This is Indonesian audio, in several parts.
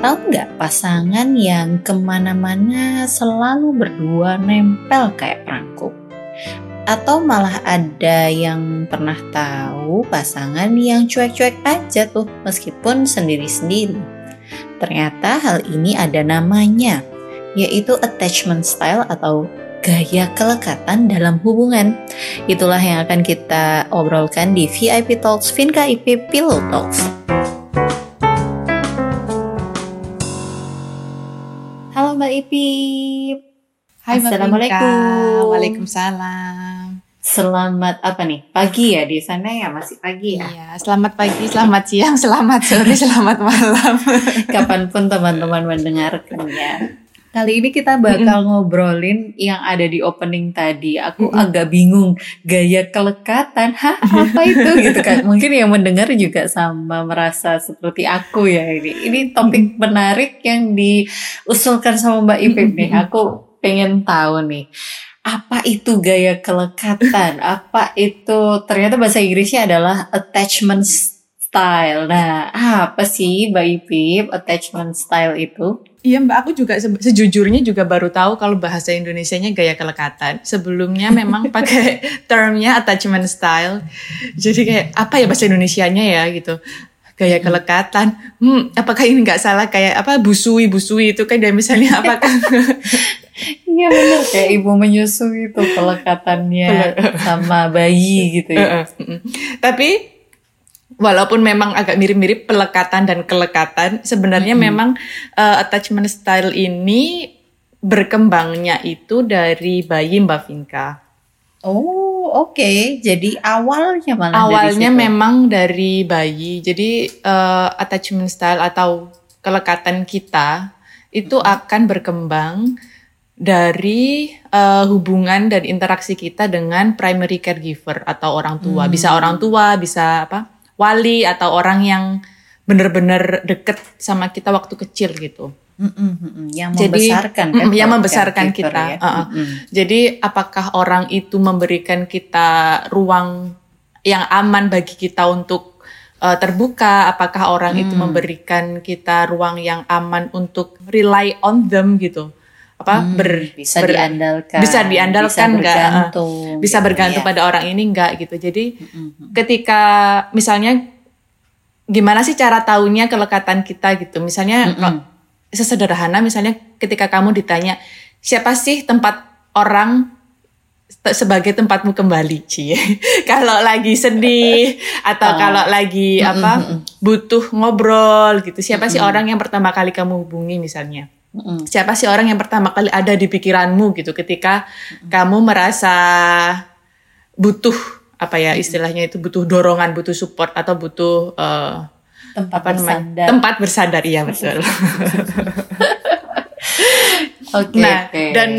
Tahu nggak pasangan yang ke mana-mana selalu berdua nempel kayak perangko? Atau malah ada yang pernah tahu pasangan yang cuek-cuek aja tuh meskipun sendiri-sendiri. Ternyata hal ini ada namanya, yaitu attachment style atau gaya kelekatan dalam hubungan. Itulah yang akan kita obrolkan di VIP Talks Vinka IP Pillow Talks. Mbak Ipip. Hai Mbak Assalamualaikum. Waalaikumsalam. Selamat apa nih? Pagi ya di sana ya masih pagi ya. Iya, selamat pagi, selamat siang, selamat sore, selamat malam. Kapan pun teman-teman mendengarkannya. Kali ini kita bakal ngobrolin yang ada di opening tadi. Aku agak bingung gaya kelekatan. Hah, apa itu gitu kan? Mungkin yang mendengar juga sama merasa seperti aku ya ini. Ini topik menarik yang diusulkan sama Mbak Ipip nih. Aku pengen tahu nih. Apa itu gaya kelekatan? Apa itu ternyata bahasa Inggrisnya adalah attachment style. Nah, apa sih Mbak Ipip attachment style itu? Iya Mbak, aku juga se- sejujurnya juga baru tahu kalau bahasa Indonesianya gaya kelekatan. Sebelumnya memang pakai termnya attachment style. Jadi kayak apa ya bahasa Indonesianya ya gitu. Gaya kelekatan. Hmm, apakah ini nggak salah kayak apa busui busui itu kan dan misalnya apakah Iya benar kayak ibu menyusui itu pelekatannya sama bayi gitu ya. Tapi walaupun memang agak mirip-mirip pelekatan dan kelekatan, sebenarnya memang uh, attachment style ini berkembangnya itu dari bayi Mbak Vinka. Oh oke, jadi awalnya malah Awalnya dari situ. memang dari bayi. Jadi uh, attachment style atau kelekatan kita itu akan berkembang dari uh, hubungan dan interaksi kita dengan primary caregiver atau orang tua. Bisa orang tua, bisa apa? Wali atau orang yang benar-benar deket sama kita waktu kecil gitu. Mm-mm, mm-mm, yang Jadi, membesarkan kan, yang membesarkan caregiver kita. ya. Uh-uh. Mm-mm. Jadi apakah orang itu memberikan kita ruang yang aman bagi kita untuk uh, terbuka? Apakah orang itu Hmm. memberikan kita ruang yang aman untuk rely on them gitu? Apa Hmm, ber, bisa ber- diandalkan, bisa diandalkan bisa nggak? bergantung, bisa gitu bergantung ya. pada orang ini enggak gitu. Jadi Mm-mm. ketika misalnya gimana sih cara taunya kelekatan kita gitu? Misalnya kalau sesederhana misalnya ketika kamu ditanya siapa sih tempat orang sebagai tempatmu kembali cie kalau lagi sedih atau Ah. kalau lagi apa butuh ngobrol gitu siapa sih orang yang pertama kali kamu hubungi misalnya Mm-mm. siapa sih orang yang pertama kali ada di pikiranmu gitu ketika kamu merasa butuh apa ya istilahnya itu butuh dorongan butuh support atau butuh eh, tempat apa namanya bersandar. tempat bersandar iya betul Oke, nah oke. dan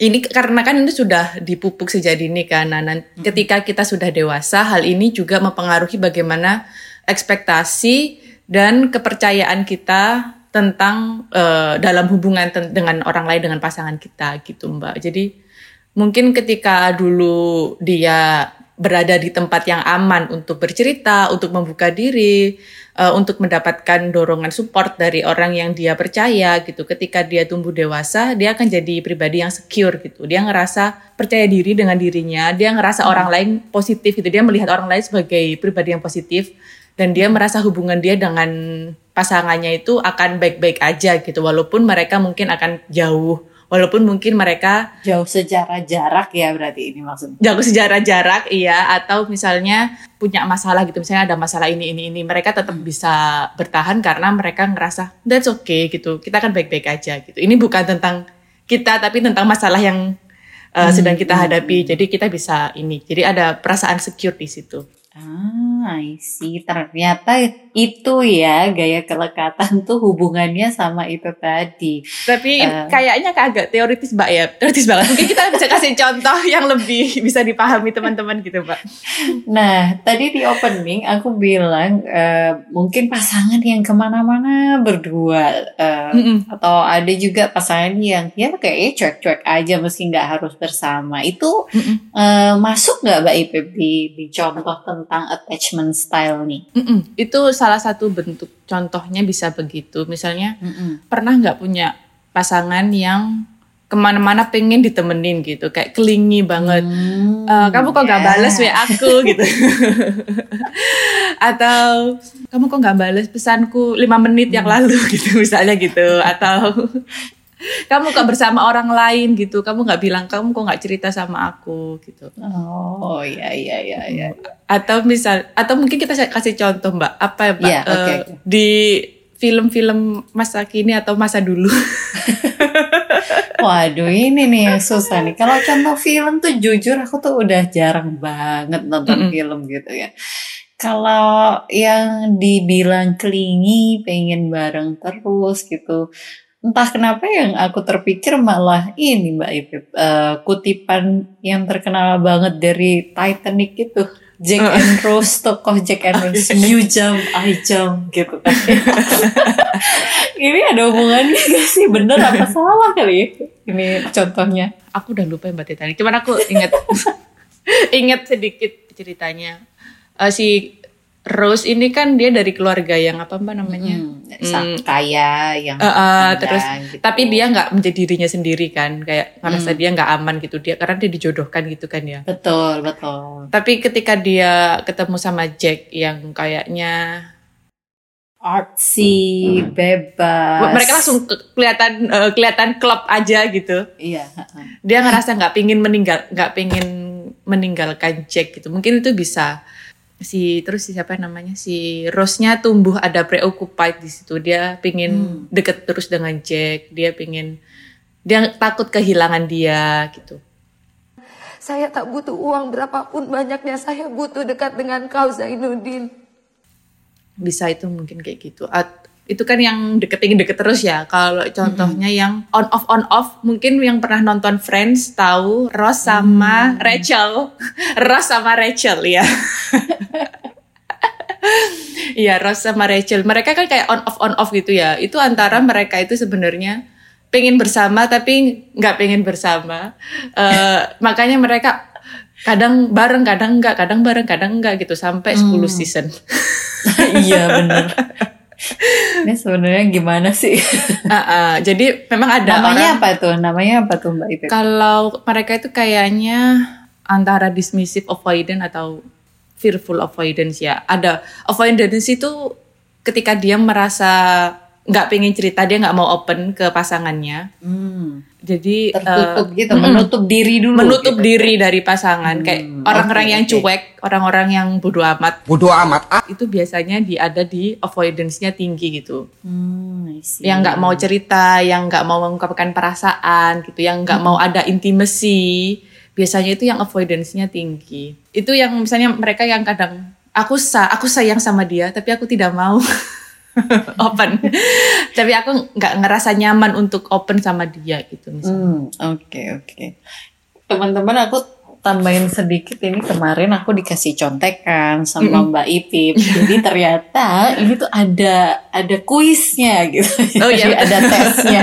ini karena kan ini sudah dipupuk sejak dini kan nah, nan- ketika kita sudah dewasa hal ini juga mempengaruhi bagaimana ekspektasi dan kepercayaan kita tentang eh, dalam hubungan ten- dengan orang lain dengan pasangan kita gitu mbak jadi mungkin ketika dulu dia berada di tempat yang aman untuk bercerita, untuk membuka diri, eh, untuk mendapatkan dorongan support dari orang yang dia percaya gitu. Ketika dia tumbuh dewasa, dia akan jadi pribadi yang secure gitu. Dia ngerasa percaya diri dengan dirinya, dia ngerasa orang lain positif gitu. Dia melihat orang lain sebagai pribadi yang positif dan dia merasa hubungan dia dengan pasangannya itu akan baik-baik aja gitu. Walaupun mereka mungkin akan jauh, walaupun mungkin mereka jauh secara jarak ya berarti ini maksudnya. jago sejarah jarak iya. Atau misalnya punya masalah gitu. Misalnya ada masalah ini ini ini. Mereka tetap bisa bertahan karena mereka ngerasa that's okay gitu. Kita kan baik-baik aja gitu. Ini bukan tentang kita tapi tentang masalah yang uh, sedang kita Hmm, hadapi. jadi kita bisa ini. Jadi ada perasaan secure di situ Ah, I see. Ternyata itu ya gaya kelekatan tuh hubungannya sama itu tadi. tapi Eh. kayaknya agak teoritis mbak ya teoritis banget mungkin kita bisa kasih contoh yang lebih bisa dipahami teman-teman gitu mbak Nah, tadi di opening aku bilang eh, mungkin pasangan yang ke mana-mana berdua eh, Mm-mm. atau ada juga pasangan yang ya kayaknya cuek-cuek aja meski nggak harus bersama. Itu Mm-mm. eh, masuk nggak Mbak Ipip di, di contoh tentang attachment style nih? Mm-mm. Itu salah satu bentuk contohnya bisa begitu. Misalnya Mm-mm. pernah nggak punya pasangan yang ke mana-mana pengen ditemenin gitu, kayak kelingi banget. Hmm, Eh, kamu kok nggak ya. balas WA aku gitu atau kamu kok nggak balas pesanku lima menit yang lalu gitu misalnya gitu atau kamu kok bersama orang lain gitu kamu nggak bilang kamu kok nggak cerita sama aku gitu Oh iya iya iya iya. atau misal atau mungkin kita kasih contoh mbak apa ya mbak Iya, oke, Eh, oke. di film-film masa kini atau masa dulu Waduh ini nih yang susah nih. Kalau contoh film tuh jujur aku tuh udah jarang banget nonton Mm-mm. film gitu ya. Kalau yang dibilang kelingi, pengen bareng terus gitu. Entah kenapa yang aku terpikir malah ini Mbak Ipip. eh, kutipan yang terkenal banget dari Titanic itu. Jack Uh. and Rose, tokoh Jack and Rose. You jump, I jump gitu kan. ini ada hubungannya gak sih? Bener apa salah kali ya? Ini contohnya. aku udah lupa mbak Titanic cuman aku inget inget sedikit ceritanya Eh, si Rose ini kan dia dari keluarga yang apa mbak namanya? Hmm, sang kaya yang Eh, eh, pandang terus gitu. tapi dia nggak menjadi dirinya sendiri kan kayak ngerasa Hmm. dia nggak aman gitu dia karena dia dijodohkan gitu kan ya. Betul betul. Tapi ketika dia ketemu sama Jack yang kayaknya artsy bebas. Mereka langsung ke- kelihatan eh, kelihatan klop aja gitu. Iya dia ngerasa nggak pingin meninggal nggak pingin meninggalkan Jack gitu. Mungkin itu bisa si terus si siapa namanya si Rose-nya tumbuh ada preoccupied di situ. Dia pingin Hmm. deket terus dengan Jack. Dia pingin dia takut kehilangan dia gitu. Saya tak butuh uang berapapun banyaknya, saya butuh dekat dengan kau Zainuddin. bisa itu mungkin kayak gitu. At- itu kan yang deket pingin deket terus ya. Kalau contohnya yang on off on off mungkin yang pernah nonton Friends tahu Ross sama Rachel. Ross sama Rachel ya Iya, Ross sama Rachel. Mereka kan kayak on off on off gitu ya. Itu antara mereka itu sebenarnya pengen bersama tapi nggak pengen bersama. Eh, makanya mereka kadang bareng, kadang enggak, kadang bareng, kadang enggak gitu sampai 10 Hmm. season. iya bener ini sebenarnya gimana sih Ah, ah. jadi memang ada namanya orang apa tuh namanya apa tuh Mbak Ipip kalau mereka itu kayaknya antara dismissive avoidance atau fearful avoidance ya. Ada avoidance itu ketika dia merasa nggak pengen cerita, dia nggak mau open ke pasangannya. Hmm, Jadi tertutup eh, gitu menutup diri dulu menutup gitu. diri dari pasangan. Hmm, Kayak orang-orang oke, yang cuek, orang-orang yang bodoh amat, Bodoh amat. Ah, itu biasanya di ada di avoidance-nya tinggi gitu. Hmm, yang nggak mau cerita, yang nggak mau mengungkapkan perasaan gitu, yang nggak mau ada intimacy, biasanya itu yang avoidance-nya tinggi. Itu yang misalnya mereka yang kadang aku sa aku sayang sama dia, tapi aku tidak mau open. tapi aku nggak ngerasa nyaman untuk open sama dia gitu misalnya. Hmm, oke oke. Teman-teman aku tambahin sedikit ini kemarin aku dikasih contekan sama Mbak Ipip. Jadi ternyata ini tuh ada ada kuisnya gitu. Oh, iya. Ada tesnya.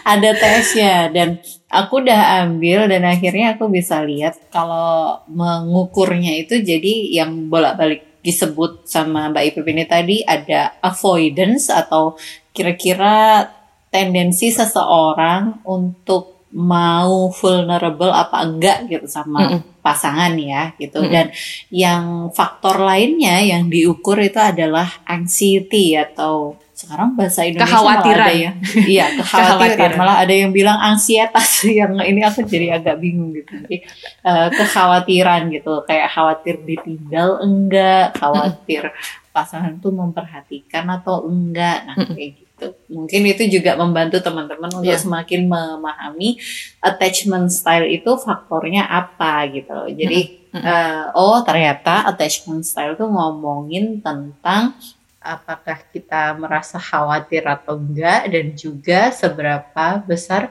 ada tesnya dan aku udah ambil dan akhirnya aku bisa lihat kalau mengukurnya itu jadi yang bolak-balik disebut sama Mbak Ipip ini tadi ada avoidance atau kira-kira tendensi seseorang untuk mau vulnerable apa enggak gitu sama Mm-mm. pasangan ya gitu Mm-mm. dan yang faktor lainnya yang diukur itu adalah anxiety atau sekarang bahasa Indonesia malah Kekhawatiran. ada ya iya kekhawatiran. Kekhawatiran. malah ada yang bilang ansietas. Yang ini aku jadi agak bingung gitu. Jadi, eh, kekhawatiran gitu. Kayak khawatir ditinggal enggak khawatir pasangan tuh memperhatikan atau enggak. Nah kayak gitu. Mungkin itu juga membantu teman-teman untuk Iya. semakin memahami attachment style itu faktornya apa gitu. Loh jadi eh, oh ternyata attachment style tuh ngomongin tentang apakah kita merasa khawatir atau enggak dan juga seberapa besar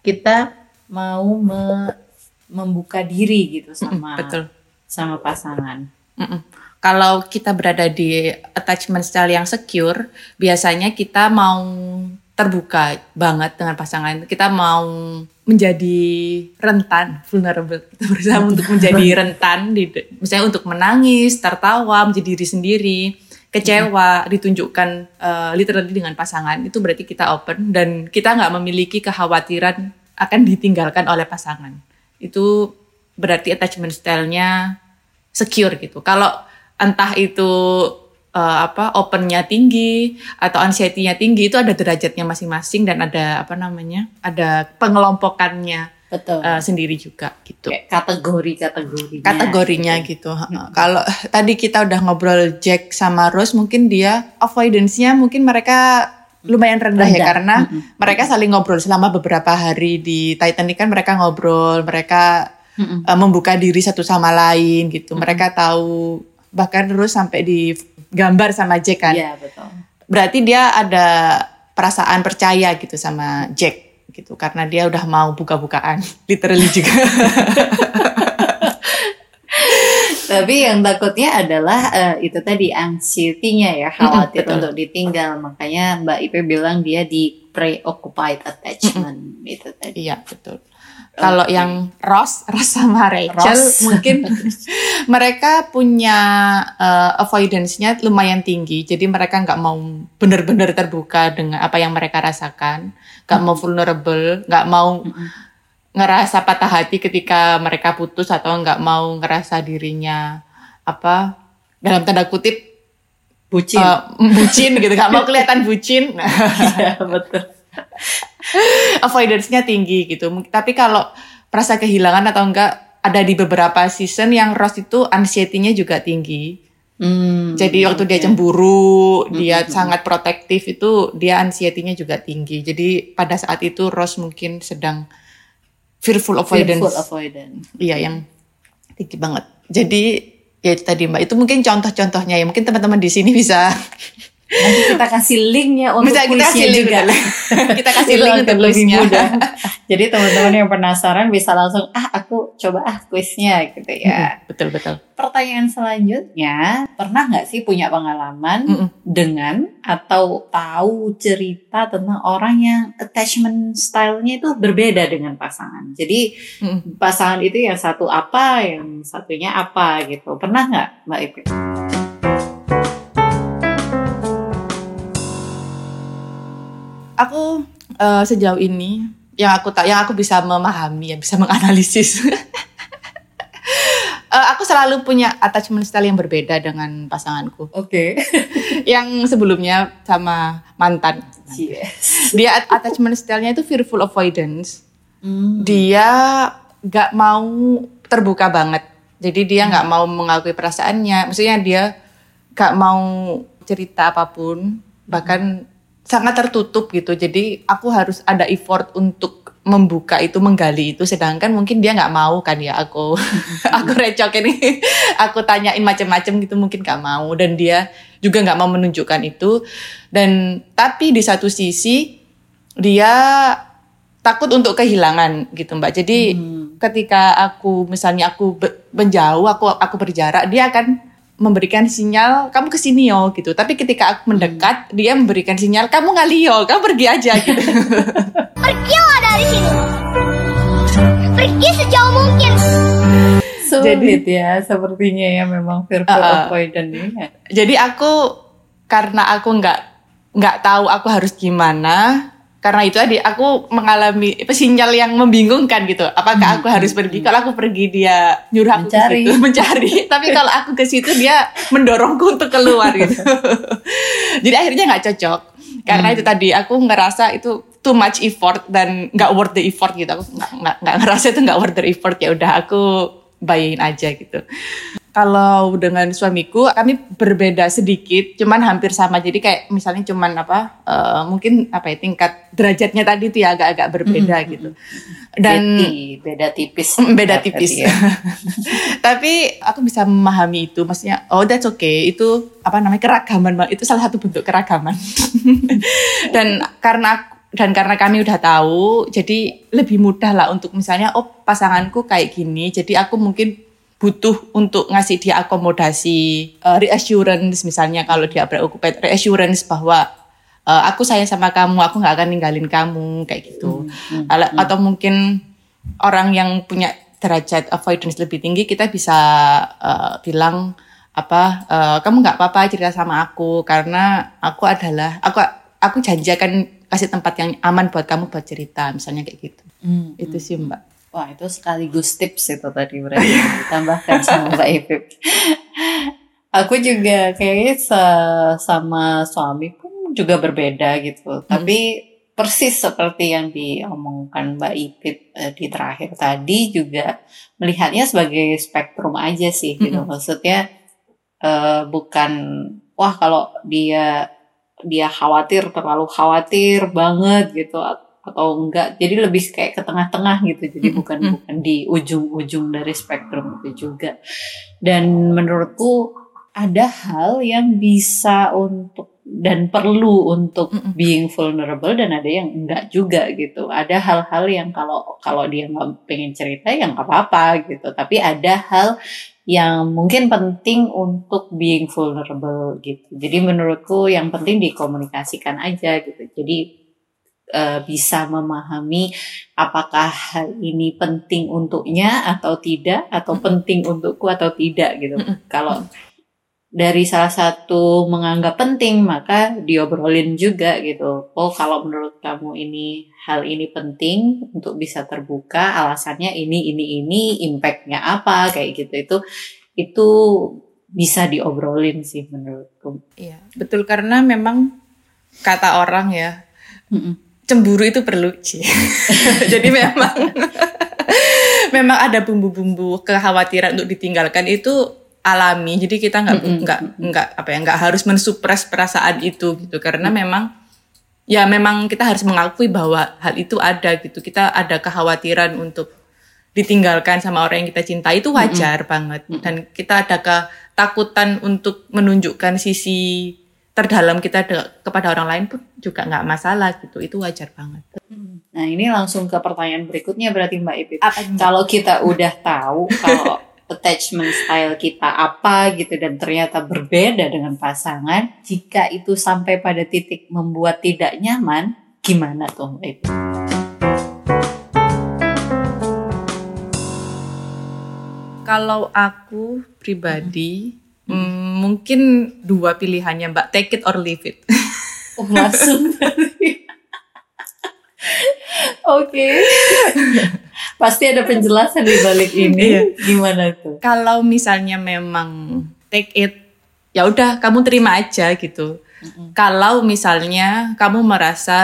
kita mau me- membuka diri gitu sama betul. sama pasangan. Mm-mm. Kalau kita berada di attachment style yang secure, biasanya kita mau terbuka banget dengan pasangan kita mau menjadi rentan vulnerable kita berusaha untuk menjadi rentan di misalnya untuk menangis tertawa menjadi diri sendiri kecewa ditunjukkan uh, literally dengan pasangan itu berarti kita open dan kita nggak memiliki kekhawatiran akan ditinggalkan oleh pasangan. Itu berarti attachment style-nya secure gitu. Kalau entah itu uh, apa opennya tinggi atau anxiety-nya tinggi itu ada derajatnya masing-masing dan ada apa namanya ada pengelompokannya Betul. uh, sendiri juga gitu Kayak kategori kategorinya. kategorinya gitu. Hmm. Kalau tadi kita udah ngobrol Jack sama Rose, mungkin dia avoidance-nya mungkin mereka lumayan rendah, ya Rendah. karena mereka saling ngobrol selama beberapa hari di Titanic kan mereka ngobrol, mereka Mm-mm. uh, membuka diri satu sama lain gitu. Mereka tahu bahkan Rose sampai di gambar sama Jack kan. Iya betul. Berarti dia ada perasaan percaya gitu sama Jack gitu karena dia udah mau buka-bukaan literally juga. Tapi yang takutnya adalah eh, itu tadi anxiety-nya ya, khawatir betul. untuk ditinggal. Makanya Mbak Ipe bilang dia di preoccupied attachment itu tadi. Iya betul. Kalau yang Ross, Ross sama Rachel Ross. mungkin mereka punya uh, avoidance-nya lumayan tinggi. Jadi mereka nggak mau benar-benar terbuka dengan apa yang mereka rasakan, nggak mau vulnerable, nggak mau ngerasa patah hati ketika mereka putus atau nggak mau ngerasa dirinya apa dalam tanda kutip Bucin. uh, bucin gitu, nggak mau kelihatan bucin. Iya betul. avoidance-nya tinggi gitu. Tapi kalau merasa kehilangan atau enggak ada di beberapa season yang Ross itu anxiety-nya juga tinggi. Hmm, Jadi waktu dia cemburu, dia sangat protektif itu dia anxiety-nya juga tinggi. Jadi pada saat itu Ross mungkin sedang fearful avoidance. Fearful avoidance. Iya yang tinggi banget. Jadi ya itu tadi Mbak, itu mungkin contoh-contohnya ya. Mungkin teman-teman di sini bisa Nanti kita kasih linknya untuk bisa kita kuisnya kasih link juga. kita kasih link untuk lebih kuisnya. mudah. Jadi teman-teman yang penasaran bisa langsung ah aku coba ah kuisnya gitu ya. betul betul. Pertanyaan selanjutnya, pernah nggak sih punya pengalaman Mm-mm. dengan atau tahu cerita tentang orang yang attachment style-nya itu berbeda dengan pasangan. Jadi Mm-mm. pasangan itu yang satu apa, yang satunya apa gitu. Pernah nggak Mbak Ipin? Aku eh, sejauh ini yang aku tak yang aku bisa memahami ya bisa menganalisis. Eh, aku selalu punya attachment style yang berbeda dengan pasanganku. Oke. yang sebelumnya sama mantan. Yes. dia at- attachment style-nya itu fearful avoidance. Hmm. dia nggak mau terbuka banget. Jadi dia nggak mau mengakui perasaannya. Maksudnya dia nggak mau cerita apa pun. Bahkan sangat tertutup gitu. Jadi aku harus ada effort untuk membuka itu menggali itu. Sedangkan mungkin dia nggak mau kan ya aku aku recokin ini. Aku tanyain macam-macam gitu mungkin nggak mau. Dan dia juga nggak mau menunjukkan itu. Dan tapi di satu sisi dia takut untuk kehilangan gitu mbak. Jadi Hmm. ketika aku misalnya aku menjauh aku aku berjarak dia akan memberikan sinyal kamu ke sini yo gitu tapi ketika aku mendekat dia memberikan sinyal kamu ngalio kamu pergi aja gitu Pergilah dari sini. Pergi sejauh mungkin. Sulit ya sepertinya ya memang fearful Uh, avoidant ini. ya. jadi aku karena aku nggak nggak tahu aku harus gimana karena itu tadi aku mengalami apa, sinyal yang membingungkan gitu. Apakah aku harus pergi? Kalau aku pergi dia nyuruh aku Mencari. ke situ mencari. Tapi kalau aku ke situ dia mendorongku untuk keluar gitu. Jadi akhirnya nggak cocok. Karena itu tadi aku ngerasa itu too much effort dan nggak worth the effort gitu. Aku nggak ngerasa itu nggak worth the effort. Ya udah aku bayin aja gitu kalau dengan suamiku kami berbeda sedikit, cuman hampir sama. Jadi kayak misalnya cuman apa, eh, mungkin apa ya tingkat derajatnya tadi tuh ya agak-agak berbeda gitu. Dan Beti, beda tipis. Mm, beda tipis. ya. Tapi aku bisa memahami itu, maksudnya oh that's okay, itu apa namanya keragaman, itu salah satu bentuk keragaman. dan karena dan karena kami udah tahu, jadi lebih mudah lah untuk misalnya oh pasanganku kayak gini, jadi aku mungkin butuh untuk ngasih dia akomodasi uh, reassurance misalnya kalau dia preoccupied reassurance bahwa uh, aku sayang sama kamu, aku nggak akan ninggalin kamu kayak gitu. Hmm, Ala- Atau mungkin orang yang punya derajat avoidance lebih tinggi, kita bisa uh, bilang apa, uh, kamu nggak apa-apa cerita sama aku karena aku adalah aku aku janji akan kasih tempat yang aman buat kamu buat cerita, misalnya kayak gitu. Hmm, Itu sih mbak. Wah itu sekaligus tips itu tadi berarti ditambahkan sama Mbak Ipip. Aku juga kayaknya sama suami pun juga berbeda gitu. Tapi persis seperti yang diomongkan Mbak Ipip eh, di terakhir tadi juga melihatnya sebagai spektrum aja sih gitu. Maksudnya eh, bukan wah kalau dia dia khawatir terlalu khawatir banget gitu atau enggak jadi lebih kayak ke tengah-tengah gitu jadi Mm-mm. bukan bukan di ujung-ujung dari spektrum itu juga dan menurutku ada hal yang bisa untuk dan perlu untuk Mm-mm. being vulnerable dan ada yang enggak juga gitu ada hal-hal yang kalau kalau dia nggak pengen cerita ya nggak apa-apa gitu tapi ada hal yang mungkin penting untuk being vulnerable gitu. Jadi menurutku yang penting dikomunikasikan aja gitu. Jadi eh, bisa memahami apakah hal ini penting untuknya atau tidak atau penting untukku atau tidak gitu. Kalau dari salah satu menganggap penting maka diobrolin juga gitu. Oh kalau menurut kamu ini hal ini penting untuk bisa terbuka alasannya ini ini ini impactnya apa kayak gitu itu itu bisa diobrolin sih menurutku. Iya, betul karena memang kata orang ya, Mm-mm. Cemburu itu perlu Ci. Jadi memang memang ada bumbu-bumbu kekhawatiran untuk ditinggalkan itu alami. Jadi kita nggak nggak nggak apa ya nggak harus mensupres perasaan itu gitu. Karena memang ya memang kita harus mengakui bahwa hal itu ada gitu. Kita ada kekhawatiran untuk ditinggalkan sama orang yang kita cintai. Itu wajar banget. Dan kita ada ketakutan untuk menunjukkan sisi terdalam kita de- kepada orang lain pun juga nggak masalah gitu itu wajar banget. Nah ini langsung ke pertanyaan berikutnya berarti Mbak Ipip. Apa Kalau kita udah tahu kalau attachment style kita apa gitu dan ternyata berbeda dengan pasangan, jika itu sampai pada titik membuat tidak nyaman, gimana tuh Mbak Ipip? Kalau aku pribadi mm, mungkin dua pilihannya Mbak take it or leave it. Oh langsung. Oke. Pasti ada penjelasan di balik ini. Iya. Gimana tuh? Kalau misalnya memang take it ya udah kamu terima aja gitu. Kalau misalnya kamu merasa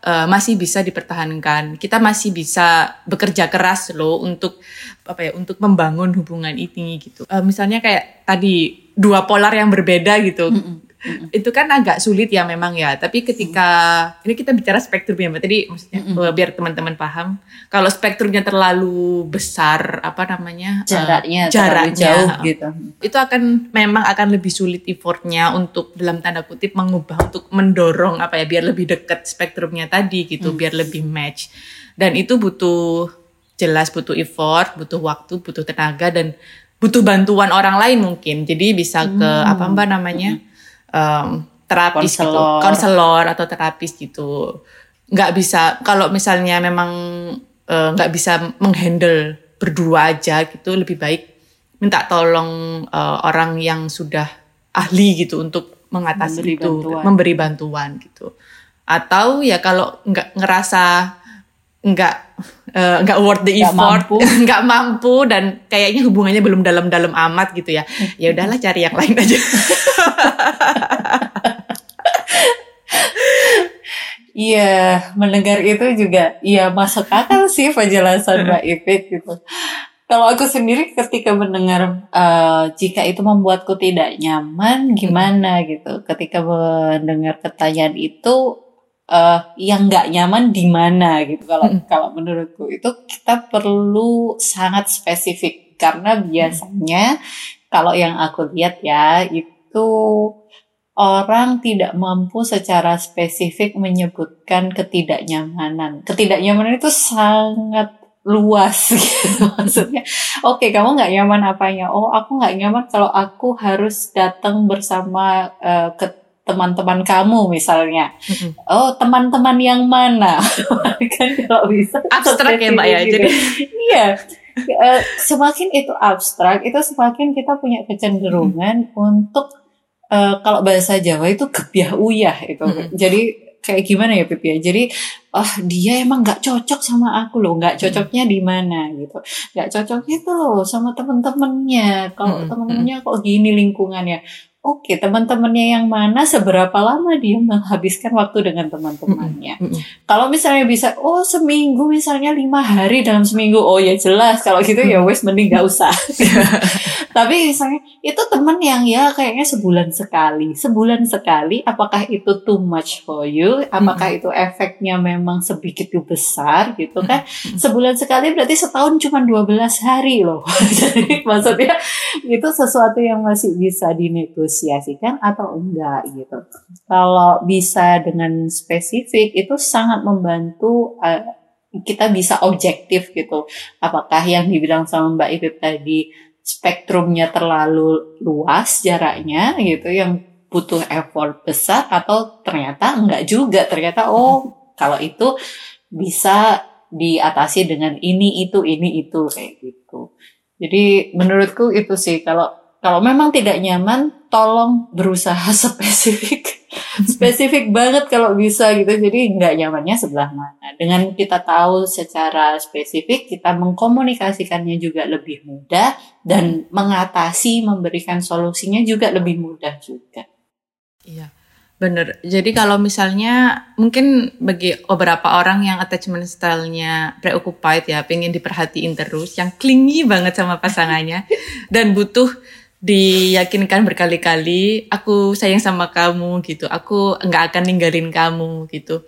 eh, masih bisa dipertahankan, kita masih bisa bekerja keras loh untuk apa ya untuk membangun hubungan ini gitu. Eh, misalnya kayak tadi dua polar yang berbeda gitu. Itu kan agak sulit ya memang ya. Tapi ketika ini kita bicara spektrum ya, Mbak. Tadi maksudnya eh, biar teman-teman paham. Kalau spektrumnya terlalu besar apa namanya? eh, Jaraknya, terlalu jaraknya jauh gitu. itu akan memang akan lebih sulit effortnya untuk dalam tanda kutip mengubah untuk mendorong apa ya biar lebih dekat spektrumnya tadi gitu biar lebih match dan itu butuh jelas butuh effort butuh waktu butuh tenaga dan butuh bantuan orang lain mungkin jadi bisa ke apa mbak namanya em, terapis gitu Konselor. konselor atau terapis gitu nggak bisa kalau misalnya memang eh, nggak bisa menghandle berdua aja gitu lebih baik minta tolong eh, orang yang sudah ahli gitu untuk mengatasi Memberi itu bantuan. memberi bantuan gitu atau ya kalau nggak ngerasa nggak eh, nggak worth the Nggak effort mampu. nggak mampu dan kayaknya hubungannya belum dalam-dalam amat gitu ya ya udahlah cari yang lain aja Iya, mendengar itu juga iya masuk akal sih penjelasan Mbak Ipit gitu. Kalau aku sendiri ketika mendengar eh, jika itu membuatku tidak nyaman gimana gitu. Ketika mendengar pertanyaan itu eh yang nggak nyaman di mana gitu. Kalau kalau menurutku itu kita perlu sangat spesifik karena biasanya kalau yang aku lihat ya itu orang tidak mampu secara spesifik menyebutkan ketidaknyamanan. Ketidaknyamanan itu sangat luas gitu maksudnya. Oke, kamu nggak nyaman apanya? Oh, aku nggak nyaman kalau aku harus datang bersama eh, ke teman-teman kamu misalnya. Oh, teman-teman yang mana? kan kalau bisa Abstrak ya, Mbak ya. gitu. Jadi Iya. Eh, semakin itu abstrak, itu semakin kita punya kecenderungan untuk eh, kalau bahasa Jawa itu gebyah uyah itu. Mm-mm. Jadi kayak gimana ya Pip ya? Jadi oh dia emang nggak cocok sama aku loh, nggak cocoknya di mana gitu. Nggak cocoknya tuh loh sama temen-temennya. Kalau Mm-mm, temen-temennya kok gini lingkungannya. Oke, teman-temannya yang mana seberapa lama dia menghabiskan waktu dengan teman-temannya. Mm-mm. Kalau misalnya bisa, oh seminggu misalnya lima hari dalam seminggu, oh ya jelas kalau gitu ya wes mending gak usah. Tapi misalnya itu teman yang ya kayaknya sebulan sekali, sebulan sekali, apakah itu too much for you? Apakah itu efeknya memang sebegitu besar gitu kan? Sebulan sekali berarti setahun cuma 12 hari loh. Jadi maksudnya itu sesuatu yang masih bisa dinegosiasikan atau enggak gitu. Kalau bisa dengan spesifik itu sangat membantu eh, kita bisa objektif gitu. Apakah yang dibilang sama Mbak Ipip tadi spektrumnya terlalu luas jaraknya gitu yang butuh effort besar atau ternyata enggak juga. Ternyata oh kalau itu bisa diatasi dengan ini itu ini itu kayak gitu. Jadi menurutku itu sih kalau kalau memang tidak nyaman tolong berusaha spesifik. Spesifik banget kalau bisa gitu. Jadi nggak nyamannya sebelah mana. Dengan kita tahu secara spesifik kita mengkomunikasikannya juga lebih mudah dan mengatasi memberikan solusinya juga lebih mudah juga. Iya, bener. Jadi kalau misalnya mungkin bagi beberapa orang yang attachment style-nya preoccupied ya, pengen diperhatiin terus, yang clingy banget sama pasangannya, dan butuh diyakinkan berkali-kali, aku sayang sama kamu gitu, aku nggak akan ninggalin kamu gitu.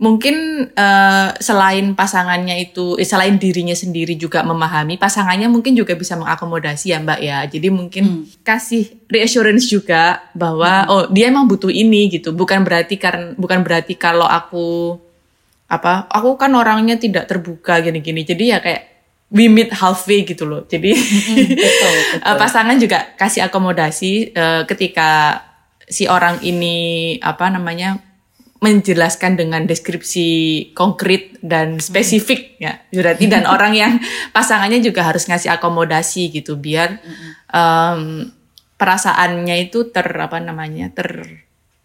Mungkin eh, selain pasangannya itu, eh, selain dirinya sendiri juga memahami, pasangannya mungkin juga bisa mengakomodasi ya Mbak ya. Jadi mungkin Hmm. kasih reassurance juga bahwa oh dia emang butuh ini gitu. Bukan berarti karena bukan berarti kalau aku apa aku kan orangnya tidak terbuka gini-gini. Jadi ya kayak we meet halfway gitu loh. Jadi betul, betul. eh, pasangan juga kasih akomodasi eh, ketika si orang ini apa namanya menjelaskan dengan deskripsi konkret dan spesifik ya berarti dan orang yang pasangannya juga harus ngasih akomodasi gitu biar em, perasaannya itu ter apa namanya ter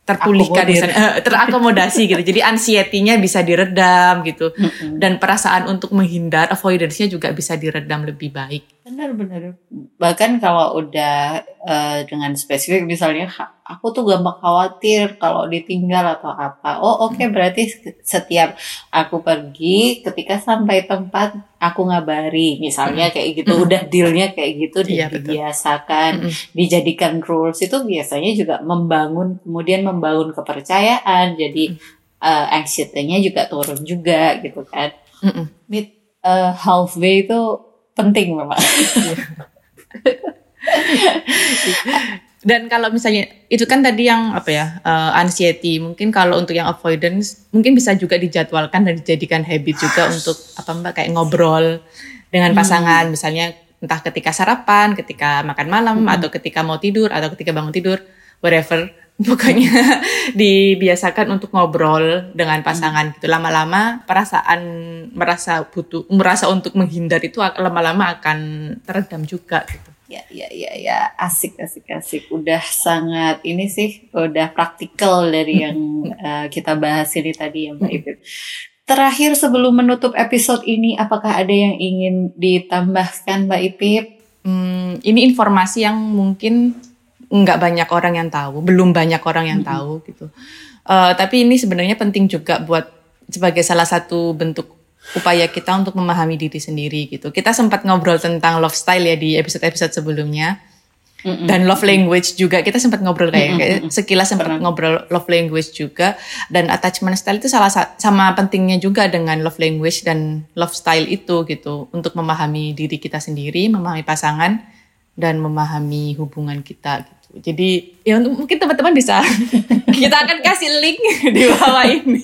terpulihkan misalnya, eh, terakomodasi gitu. Jadi anxiety-nya bisa diredam gitu. Dan perasaan untuk menghindar avoidance-nya juga bisa diredam lebih baik. Benar-benar. Bahkan kalau udah eh, dengan spesifik misalnya "Ha- aku tuh gampang khawatir kalau ditinggal atau apa. Oh oke berarti setiap aku pergi ketika sampai tempat aku ngabari. Misalnya kayak gitu udah dealnya kayak gitu Iya, betul. dibiasakan Mm-mm. dijadikan rules itu biasanya juga membangun kemudian membangun kepercayaan. Jadi eh, anxiety-nya juga turun juga gitu kan. Mm-mm. meet eh, halfway itu penting memang Dan kalau misalnya itu kan tadi yang apa ya eh, anxiety, mungkin kalau untuk yang avoidance mungkin bisa juga dijadwalkan dan dijadikan habit juga untuk apa mbak kayak ngobrol dengan pasangan, misalnya entah ketika sarapan, ketika makan malam, atau ketika mau tidur, atau ketika bangun tidur, whatever. Pokoknya dibiasakan untuk ngobrol dengan pasangan gitu. Lama-lama perasaan merasa butuh, merasa untuk menghindar itu lama-lama akan teredam juga gitu. Ya, ya, ya, ya, asik, asik, asik. Udah sangat ini sih, udah praktikal dari yang eh, kita bahas ini tadi ya Mbak Ipip. Terakhir sebelum menutup episode ini, apakah ada yang ingin ditambahkan Mbak Ipip? Hmm, ini informasi yang mungkin nggak banyak orang yang tahu, belum banyak orang yang tahu gitu. Eh, tapi ini sebenarnya penting juga buat sebagai salah satu bentuk upaya kita untuk memahami diri sendiri gitu. Kita sempat ngobrol tentang love style ya di episode-episode sebelumnya. Mm-mm. Dan love language juga kita sempat ngobrol kayak, Mm-mm, kayak mm-mm. sekilas sempat Pernah. ngobrol love language juga dan attachment style itu salah sa- sama pentingnya juga dengan love language dan love style itu gitu untuk memahami diri kita sendiri, memahami pasangan dan memahami hubungan kita gitu. Jadi ya mungkin teman-teman bisa kita akan kasih link di bawah ini.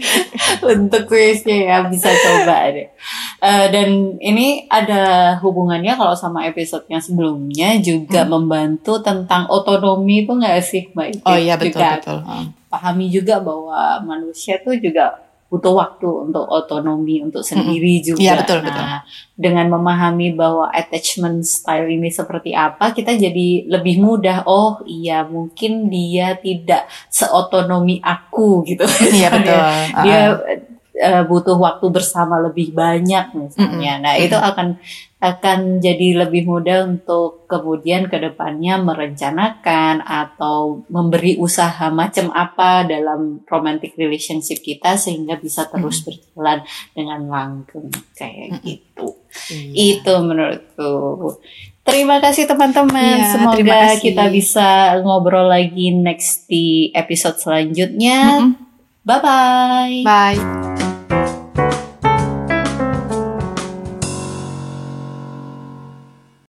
untuk kuisnya ya bisa coba deh. Uh, dan ini ada hubungannya kalau sama episode yang sebelumnya juga hmm. membantu tentang otonomi itu nggak sih Mbak Iti? Oh iya betul juga betul. Pahami juga bahwa manusia tuh juga butuh waktu untuk otonomi untuk sendiri mm-hmm. juga. Iya betul nah, betul. Dengan memahami bahwa attachment style ini seperti apa, kita jadi lebih mudah. Oh iya, mungkin dia tidak seotonomi aku gitu. Iya betul. dia uh, butuh waktu bersama lebih banyak misalnya. Mm -hmm. Nah, itu akan akan jadi lebih mudah untuk kemudian ke depannya merencanakan atau memberi usaha macam apa dalam romantic relationship kita sehingga bisa terus hmm. berjalan dengan langgeng kayak hmm. gitu. Iya. Itu menurutku. Terima kasih teman-teman. Ya, Semoga kasih. kita bisa ngobrol lagi next di episode selanjutnya. -hmm. Bye-bye. Bye.